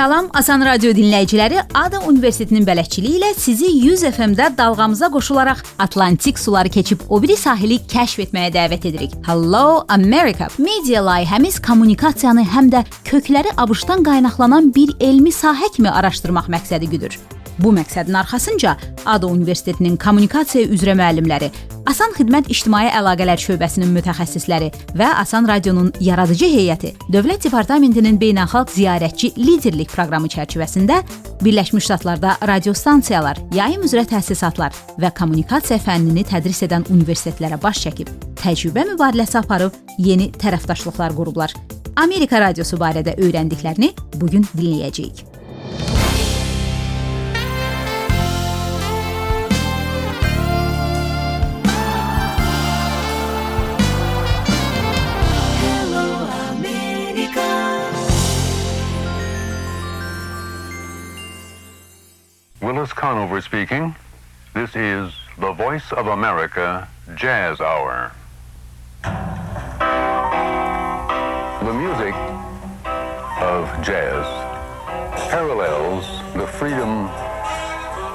Salam, Asan Radio dinləyiciləri. Ada Universitetinin bələdçiliyi ilə sizi 100 FM-də dalğamıza qoşularaq Atlantik suları keçib o biri sahili kəşf etməyə dəvət edirik. Hello America. Media layihəmiz kommunikasiyanı həm də kökləri ABŞ-dan qaynaqlanan bir elmi sahə kimi araşdırmaq məqsədi güdür. Bu məqsədin arxasınca ADA Universitetinin kommunikasiya üzrə müəllimləri, Asan Xidmət İctimai Əlaqələr şöbəsinin mütəxəssisləri və Asan Radionun yaradıcı heyəti Dövlət Departamentinin beynəlxalq ziyarətçi liderlik proqramı çərçivəsində Birləşmiş Ştatlarda radiostansiyalar, yayım üzrə təsisatlar və kommunikasiya fənnini tədris edən universitetlərə baş çəkib, təcrübə mübadiləsi aparıb yeni tərəfdaşlıqlar qurublar. Amerika radiosu barədə öyrəndiklərini bu gün dinləyəcəyik. Conover speaking. This is the Voice of America Jazz Hour. The music of jazz parallels the freedom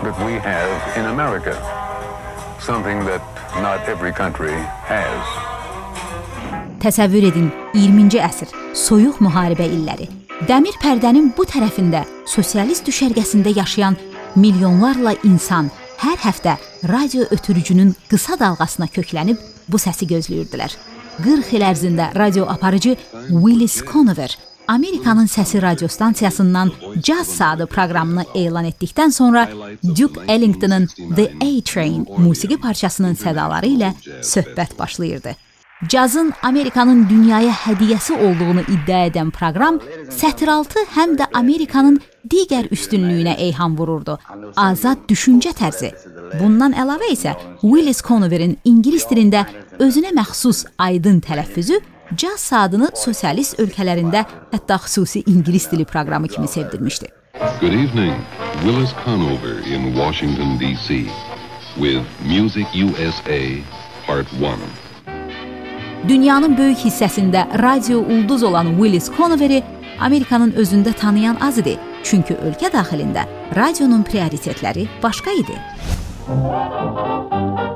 that we have in America, something that not every country has. Təsəvvür edin, 20-ci əsr, soyuq müharibə illəri. Dəmir pərdənin bu tərəfində sosialist düşərgəsində yaşayan milyonlarla insan hər həftə radio ötürücünün qısa dalğasına köklənib bu səsi gözləyirdilər. 40 il ərzində radio aparıcı Willis Conover Amerikanın Səsi radiostansiyasından Jazz Saatı proqramını elan etdikdən sonra Duke Ellington'ın The A-Train musiqi parçasının sədaları ilə söhbət başlayırdı. Cazın Amerikanın dünyaya hədiyyəsi olduğunu iddia edən proqram sətiraltı həm də Amerikanın digər üstünlüyünə eyham vururdu. Azad düşüncə tərzi. Bundan əlavə isə Willis Conoverin ingilis dilində özünə məxsus aydın tələffüzü caz saatını sosialist ölkələrində hətta xüsusi ingilis dili proqramı kimi sevdirmişdi. Good evening. Willis Conover in Washington DC with Music USA Part 1. Dünyanın böyük hissəsində radio ulduz olan Willis Conoveri Amerikanın özündə tanıyan az idi. Çünki ölkə daxilində radionun prioritetləri başqa idi.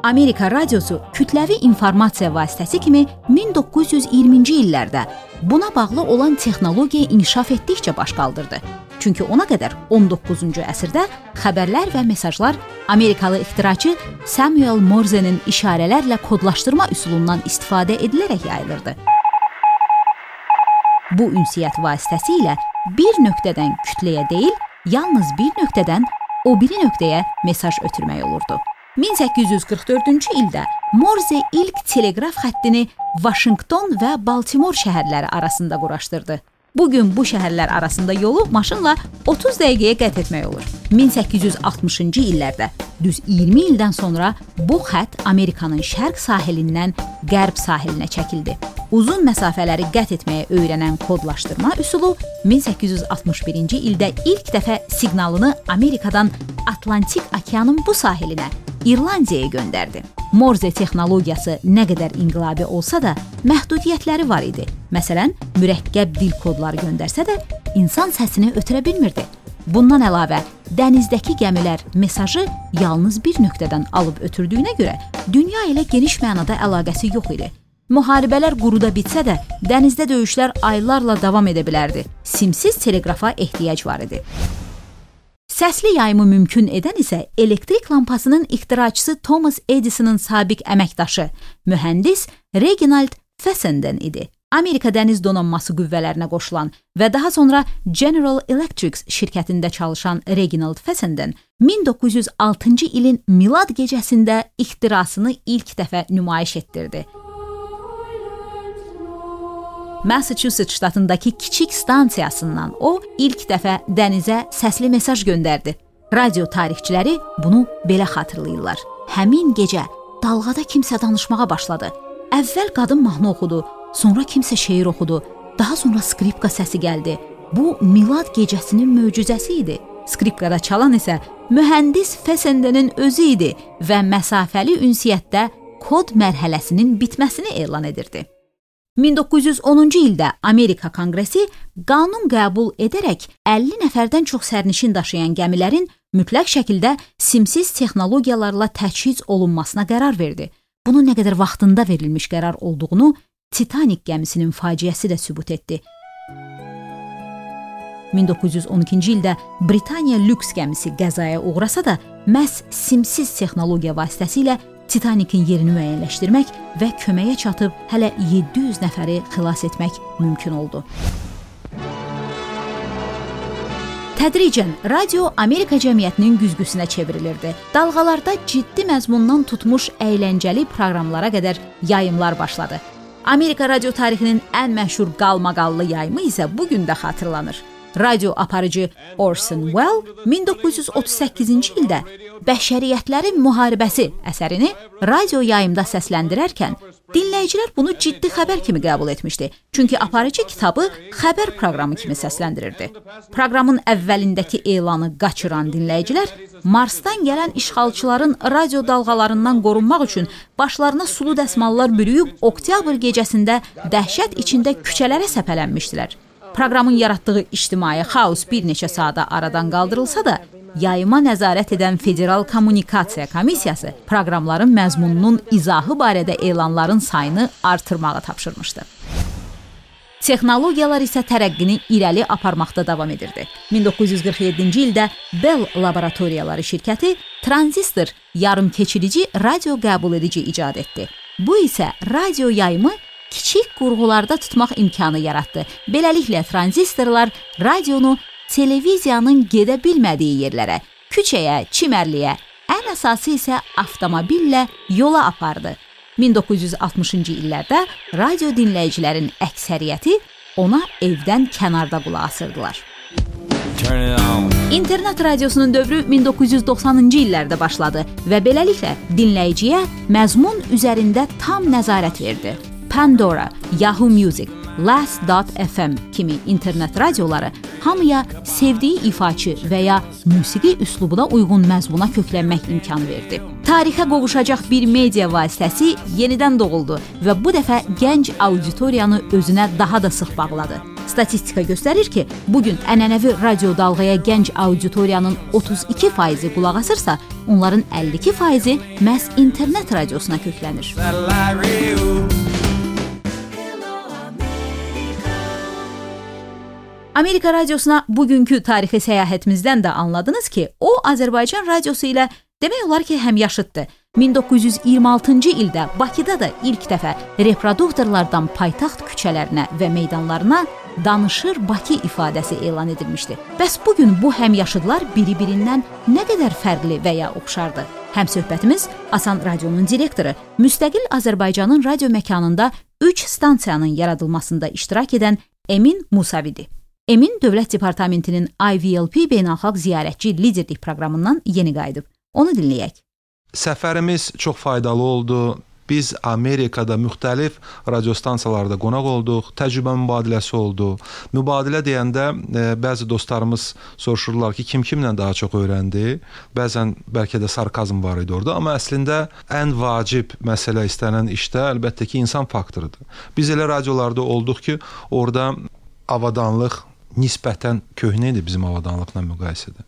Amerika radiosu kütləvi informasiya vasitəsi kimi 1920-ci illərdə buna bağlı olan texnologiya inkişaf etdikcə baş qaldırdı. Çünki ona qədər 19-cu əsrdə xəbərlər və mesajlar Amerikalı ixtiraçı Samuel Morse-nin işarələrlə kodlaşdırma üsulundan istifadə edilərək yayılırdı. Bu ünsiyyət vasitəsilə bir nöqtədən kütləyə deyil, yalnız bir nöqtədən o biri nöqtəyə mesaj ötürmək olurdu. 1844-cü ildə Morse ilk teleqraf xəttini Vaşinqton və Baltimor şəhərləri arasında quraşdırdı. Bu gün bu şəhərlər arasında yolu maşınla 30 dəqiqəyə qət etmək olur. 1860-cı illərdə, düz 20 ildən sonra bu xətt Amerikanın şərq sahilindən qərb sahilinə çəkildi. Uzun məsafələri qət etməyə öyrənən kodlaşdırma üsulu 1861-ci ildə ilk dəfə siqnalını Amerikadan Atlantik okeanın bu sahilinə İrlandiyaya göndərdi. Morze texnologiyası nə qədər inqilabi olsa da, məhdudiyyətləri var idi. Məsələn, mürəkkəb dil kodları göndərsə də, insan səsini ötürə bilmirdi. Bundan əlavə, dənizdəki gəmilər mesajı yalnız bir nöqtədən alıb ötürdüyünə görə dünya ilə geniş mənada əlaqəsi yox idi. Müharibələr quruda bitsə də, dənizdə döyüşlər aylarla davam edə bilərdi. Simsiz teleqrafa ehtiyac var idi. Səsli yayımı mümkün edən isə elektrik lampasının ixtiraçısı Thomas Edisonun sabiq əməkdaşı, mühəndis Reginald Fessenden idi. Amerika dəniz donanması qüvvələrinə qoşulan və daha sonra General Electric şirkətində çalışan Reginald Fessenden 1906-cı ilin Milad gecəsində ixtirasını ilk dəfə nümayiş etdirdi. Massachusetts ştatındakı kiçik stansiyasından o ilk dəfə dənizə səsli mesaj göndərdi. Radio tarixçiləri bunu belə xatırlayırlar. Həmin gecə dalğada kimsə danışmağa başladı. Əvvəl qadın mahnı oxudu, sonra kimsə şeir oxudu, daha sonra skripka səsi gəldi. Bu Milad gecəsinin möcüzəsi idi. Skripkada çalan isə mühəndis Fessendenin özü idi və məsafəli ünsiyyətdə kod mərhələsinin bitməsini elan edirdi. 1910-cu ildə Amerika Konqresi qanun qəbul edərək 50 nəfərdən çox sərnişin daşıyan gəmilərin mütləq şəkildə simsiz texnologiyalarla təchiz olunmasına qərar verdi. Bunun nə qədər vaxtında verilmiş qərar olduğunu Titanik gəmisinin faciəsi də sübut etdi. 1912-ci ildə Britaniya lüks gəmisi qəzaya uğrasa da, məhz simsiz texnologiya vasitəsilə Titanikin yerini müəyyənləşdirmək və köməyə çatıb hələ 700 nəfəri xilas etmək mümkün oldu. Tədricən radio Amerika cəmiyyətinin güzgüsünə çevrilirdi. Dalğalarda ciddi məzmundan tutmuş əyləncəli proqramlara qədər yayımlar başladı. Amerika radio tarixinin ən məşhur qalmaqallı yayımı isə bu gün də xatırlanır radio aparıcı Orson Welles 1938-ci ildə Bəşəriyyətlərin müharibəsi əsərini radio yayımda səsləndirərkən dinləyicilər bunu ciddi xəbər kimi qəbul etmişdi. Çünki aparıcı kitabı xəbər proqramı kimi səsləndirirdi. Proqramın əvvəlindəki elanı qaçıran dinləyicilər Marsdan gələn işğalçıların radio dalğalarından qorunmaq üçün başlarına sulu dəsmallar bürüyüb oktyabr gecəsində dəhşət içində küçələrə səpələnmişdilər. Proqramın yaratdığı ictimai xaos bir neçə saata aradan qaldırılsa da, yayıma nəzarət edən Federal Kommunikasiya Komissiyası proqramların məzmununun izahı barədə elanların sayını artırmağı tapşırmışdı. Texnologiyalar isə tərəqqini irəli aparmaqda davam edirdi. 1947-ci ildə Bell Laboratoriyaları şirkəti tranzistor yarımkeçirici radio qəbul edici icad etdi. Bu isə radio yayımı kiçik qurğularda tutmaq imkanı yaratdı. Beləliklə tranzistorlar radionu televiziyanın gedə bilmədiyi yerlərə, küçəyə, çimərliyə, ən əsası isə avtomobillə yola apardı. 1960-cı illərdə radio dinləyicilərin əksəriyyəti ona evdən kənarda qulaq asırdılar. İnternet radiosunun dövrü 1990-cı illərdə başladı və beləliklə dinləyiciyə məzmun üzərində tam nəzarət verdi. Pandora, Yahoo Music, Last.fm kimi internet radioları hamıya sevdiyi ifaçı və ya musiqi üslubuna uyğun məzmuna köklənmək imkan verdi. Tarixə qovuşacaq bir media vasitəsi yenidən doğuldu və bu dəfə gənc auditoriyanı özünə daha da sıx bağladı. Statistika göstərir ki, bu gün ənənəvi radio dalğaya gənc auditoriyanın 32% qulaq asırsa, onların 52% məhz internet radiosuna köklənir. Amerika radiosuna bugünkü tarixi səyahətimizdən də anladınız ki, o Azərbaycan radiosu ilə demək olar ki, həmyaşıddır. 1926-cı ildə Bakıda da ilk dəfə reproduktorlardan paytaxt küçələrinə və meydanlarına danışır Bakı ifadəsi elan edilmişdi. Bəs bu gün bu həmyaşıdlar biri-birindən nə qədər fərqli və ya oxşardı? Həmsöhbətimiz Asan Radionun direktoru, müstəqil Azərbaycanın radio məkanında 3 stansiyanın yaradılmasında iştirak edən Emin Musavidir. Emin Dövlət Departamentinin IVLP beynəlxalq ziyarətçi liderlik proqramından yeni qayıdıb. Onu dinləyək. Səfərimiz çox faydalı oldu. Biz Amerikada müxtəlif radiostansiyalarda qonaq olduq, təcrübə mübadiləsi oldu. Mübadilə deyəndə e, bəzi dostlarımız soruşurlar ki, kim kimlə daha çox öyrəndi? Bəzən bəlkə də sarkazm var idi orada, amma əslində ən vacib məsələ istənilən işdə əlbəttə ki, insan faktorudur. Biz elə radiolarda olduq ki, orada avadanlıq nisbətən köhnə idi bizim avadanlıqla müqayisədə.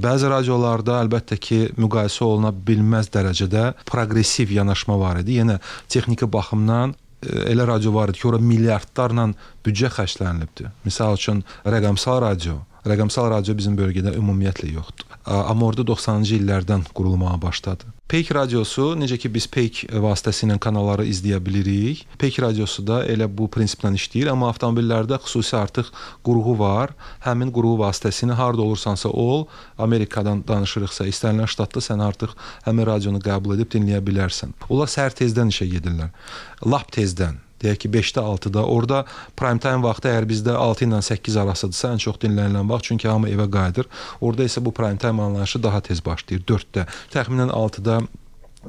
Bəzi radiolarda əlbəttə ki, müqayisə oluna bilməz dərəcədə proqressiv yanaşma var idi. Yenə texniki baxımdan elə radio var idi ki, ora milyardlarla büdcə xərclənilibdi. Məsəl üçün rəqəmsal radio Rəqəmsal radio bizim bölgədə ümumiyyətlə yoxdur. Amma orada 90-cı illərdən qurulmağa başladı. Peyk radiosu, necə ki biz Peyk vasitəsilə kanalları izləyə bilirik. Peyk radiosu da elə bu prinsiplə işləyir, amma avtomobillərdə xüsusi artıq qurğu var. Həmin qurğu vasitəsilə harda olursansa ol, Amerikadan danışırıqsa, istənilən ştatda sən artıq həmin radionu qəbul edib dinləyə bilərsən. Onlar səhər tezdən işə gedirlər. Lap tezdən deyək ki 5-də 6-da orada prime time vaxtı əgər bizdə 6 ilə 8 arasıdırsa ən çox dinlənilən vaxt çünki hamı evə qayıdır. Orada isə bu prime time anlayışı daha tez başlayır 4-də. Təxminən 6-da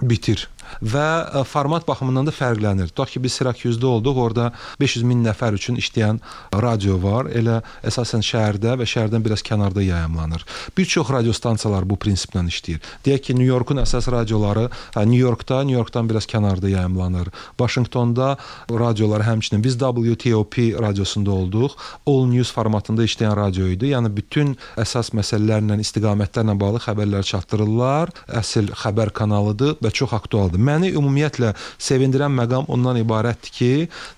bitir. Və ə, format baxımından da fərqlənir. Tutaq ki, biz Sirakyuzda olduq, orada 500 min nəfər üçün işləyən radio var. Elə əsasən şəhərdə və şəhərdən biraz kənarda yayımlanır. Bir çox radio stansiyalar bu prinsiplə işləyir. Deyək ki, New Yorkun əsas radioları hə, New Yorkda, New Yorkdan biraz kənarda yayımlanır. Vaşinqtonda radiolar həmçinin biz WTOP radiosunda olduq. All News formatında işləyən radio idi. Yəni bütün əsas məsələlərlə, istiqamətlərlə bağlı xəbərlər çatdırırlar. Əsl xəbər kanalıdır və çox aktualdır. Məni ümumiyyətlə sevindirən məqam ondan ibarətdir ki,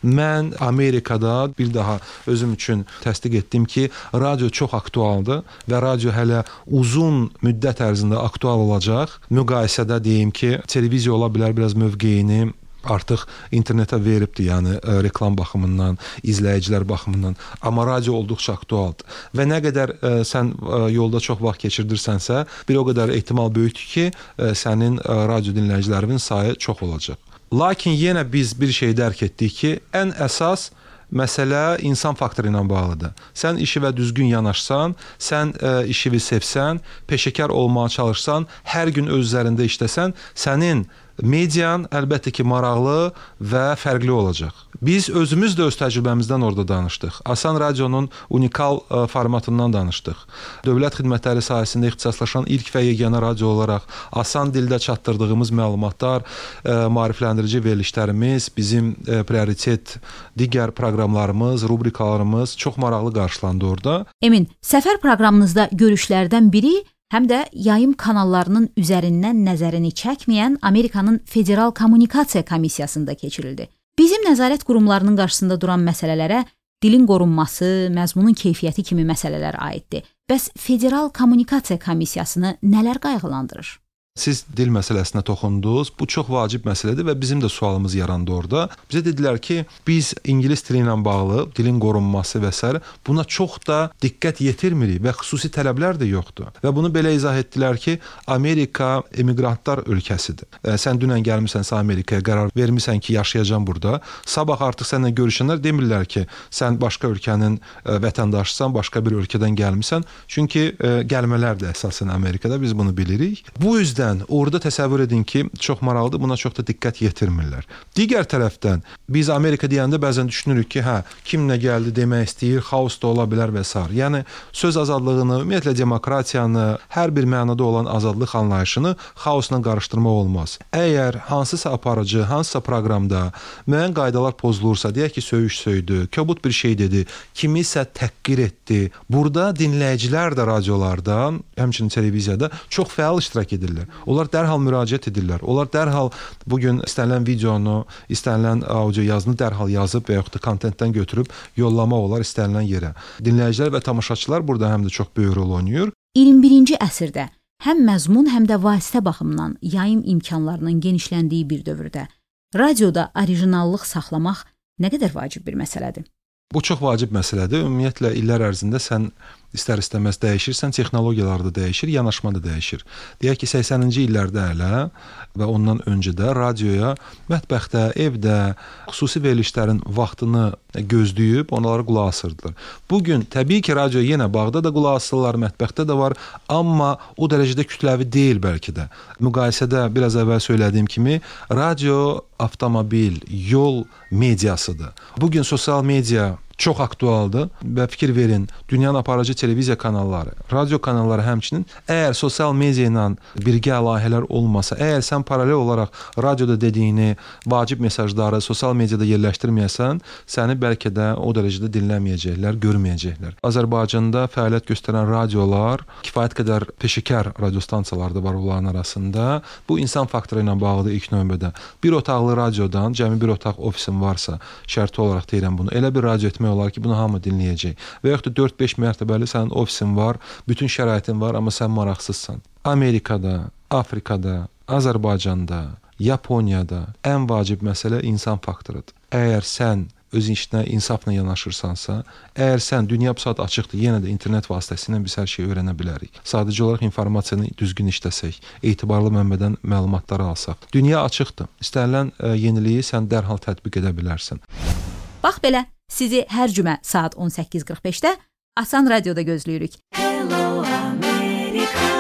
mən Amerikada bir daha özüm üçün təsdiq etdim ki, radio çox aktualdır və radio hələ uzun müddət ərzində aktual olacaq. Müqayisədə deyim ki, televiziya ola bilər biraz mövqeyini artıq internetə veribdi, yəni ə, reklam baxımından, izləyicilər baxımından, amma radio olduqca aktualdır. Və nə qədər ə, sən ə, yolda çox vaxt keçirdirsənsə, bir o qədər ehtimal böyükdür ki, ə, sənin ə, radio dinləyicilərinin sayı çox olacaq. Lakin yenə biz bir şey dərk etdik ki, ən əsas məsələ insan faktoru ilə bağlıdır. Sən işivə düzgün yanaşsan, sən ə, işini sevsən, peşəkar olmağa çalışsan, hər gün öz üzərində işləsən, sənin median əlbəttə ki, maraqlı və fərqli olacaq. Biz özümüz də öz təcrübəmizdən orada danışdıq. Asan radionun unikal ə, formatından danışdıq. Dövlət xidmətləri sahəsində ixtisaslaşan ilk və yeganə radio olaraq asan dildə çatdırdığımız məlumatlar, ə, maarifləndirici verilişlərimiz, bizim ə, prioritet digər proqramlarımız, rubrikalarımız çox maraqlı qarşılandı orada. Emin, səfər proqramınızda görüşlərdən biri həm də yayım kanallarının üzərindən nəzərini çəkməyən Amerikanın Federal Kommunikasiya Komissiyasında keçirildi. Bizim nəzarət qurumlarının qarşısında duran məsələlərə dilin qorunması, məzmunun keyfiyyəti kimi məsələlər aiddir. Bəs Federal Kommunikasiya Komissiyasını nələr qayğılandırır? Siz dil məsələsinə toxundunuz. Bu çox vacib məsələdir və bizim də sualımız yarandı orada. Bizə dedilər ki, biz ingilis dili ilə bağlı dilin qorunması və s. buna çox da diqqət yetirmirik və xüsusi tələblər də yoxdur. Və bunu belə izah etdilər ki, Amerika emiqrantlar ölkəsidir. E, sən dünən gəlmisənsə Amerikaya, qərar vermisən ki, yaşayacağam burada. Sabah artıq səninlə görüşənlər demirlər ki, sən başqa ölkənin e, vətəndaşısan, başqa bir ölkədən gəlmisən. Çünki e, gəlmələr də əsasən Amerikada biz bunu bilirik. Bu üzdən tərəfdən orada təsəvvür edin ki, çox maraqlıdır, buna çox da diqqət yetirmirlər. Digər tərəfdən biz Amerika deyəndə bəzən düşünürük ki, hə, kim nə gəldi demək istəyir, xaos da ola bilər və s. Yəni söz azadlığını, ümumiyyətlə demokratiyanı, hər bir mənada olan azadlıq anlayışını xaosla qarışdırmaq olmaz. Əgər hansısa aparıcı, hansısa proqramda müəyyən qaydalar pozulursa, deyək ki, söyüş söydü, kobud bir şey dedi, kimisə təhqir etdi. Burada dinləyicilər də radiolardan, həmçinin televiziyada çox fəal iştirak edirlər. Onlar dərhal müraciət edirlər. Onlar dərhal bu gün istənilən videonu, istənilən audio yazını dərhal yazıb və yaxud da kontentdən götürüb yollamaq olar istənilən yerə. Dinləyicilər və tamaşaçılar burada həm də çox böyük rol oynayır. 21-ci əsrdə həm məzmun, həm də vasitə baxımından yayım imkanlarının genişləndiyi bir dövrdə radioda orijinallıq saxlamaq nə qədər vacib bir məsələdir. Bu çox vacib məsələdir. Ümumiyyətlə illər ərzində sən istər-istəməz dəyişirsən, texnologiyalar da dəyişir, yanaşma da dəyişir. Deyək ki, 80-ci illərdə hələ və ondan öncə də radioya mətbəxdə, evdə xüsusi verilişlərin vaxtını gözləyib onlara qulaq asırdılar. Bu gün təbii ki, radio yenə bağda da qulaq asırlar, mətbəxdə də var, amma o dərəcədə kütləvi deyil bəlkə də. Müqayisədə biraz əvvəl söylədiyim kimi, radio avtomobil, yol mediasıdır. Bu gün sosial media çox aktualdır və fikir verin, dünyanın aparıcı televiziya kanalları, radio kanalları həmçinin əgər sosial media ilə birgə layihələr olmasa, əgər sən paralel olaraq radioda dediyini, vacib mesajları sosial mediada yerləşdirməyəsən, səni bəlkə də o dərəcədə dinləməyəcəklər, görməyəcəklər. Azərbaycanda fəaliyyət göstərən radiolar kifayət qədər peşəkar radio stansiyaları da var onların arasında. Bu insan faktoru ilə bağlıdır ilk növbədə. Bir otaqlı radiodan, cəmi bir otaq ofisin varsa, şərti olaraq deyirəm bunu, elə bir radio etmək olar ki, bunu hamı dinləyəcək. Və yaxud da 4-5 mərtəbəli sənin ofisin var, bütün şəraitin var, amma sən maraqsızsan. Amerikada, Afrikada, Azərbaycanda, Yaponiyada ən vacib məsələ insan faktorudur. Əgər sən öz işinə insafla yanaşırsansa, əgər sən dünya bu saat açıqdır, yenə də internet vasitəsilə biz hər şeyi öyrənə bilərik. Sadəcə olaraq informasiyanı düzgün işləsək, etibarlı mənbədən məlumatları alsaq. Dünya açıqdır. İstənilən ə, yeniliyi sən dərhal tətbiq edə bilərsən. Bax belə, sizi hər cümə saat 18:45-də Asan radioda gözləyirik. Hello America.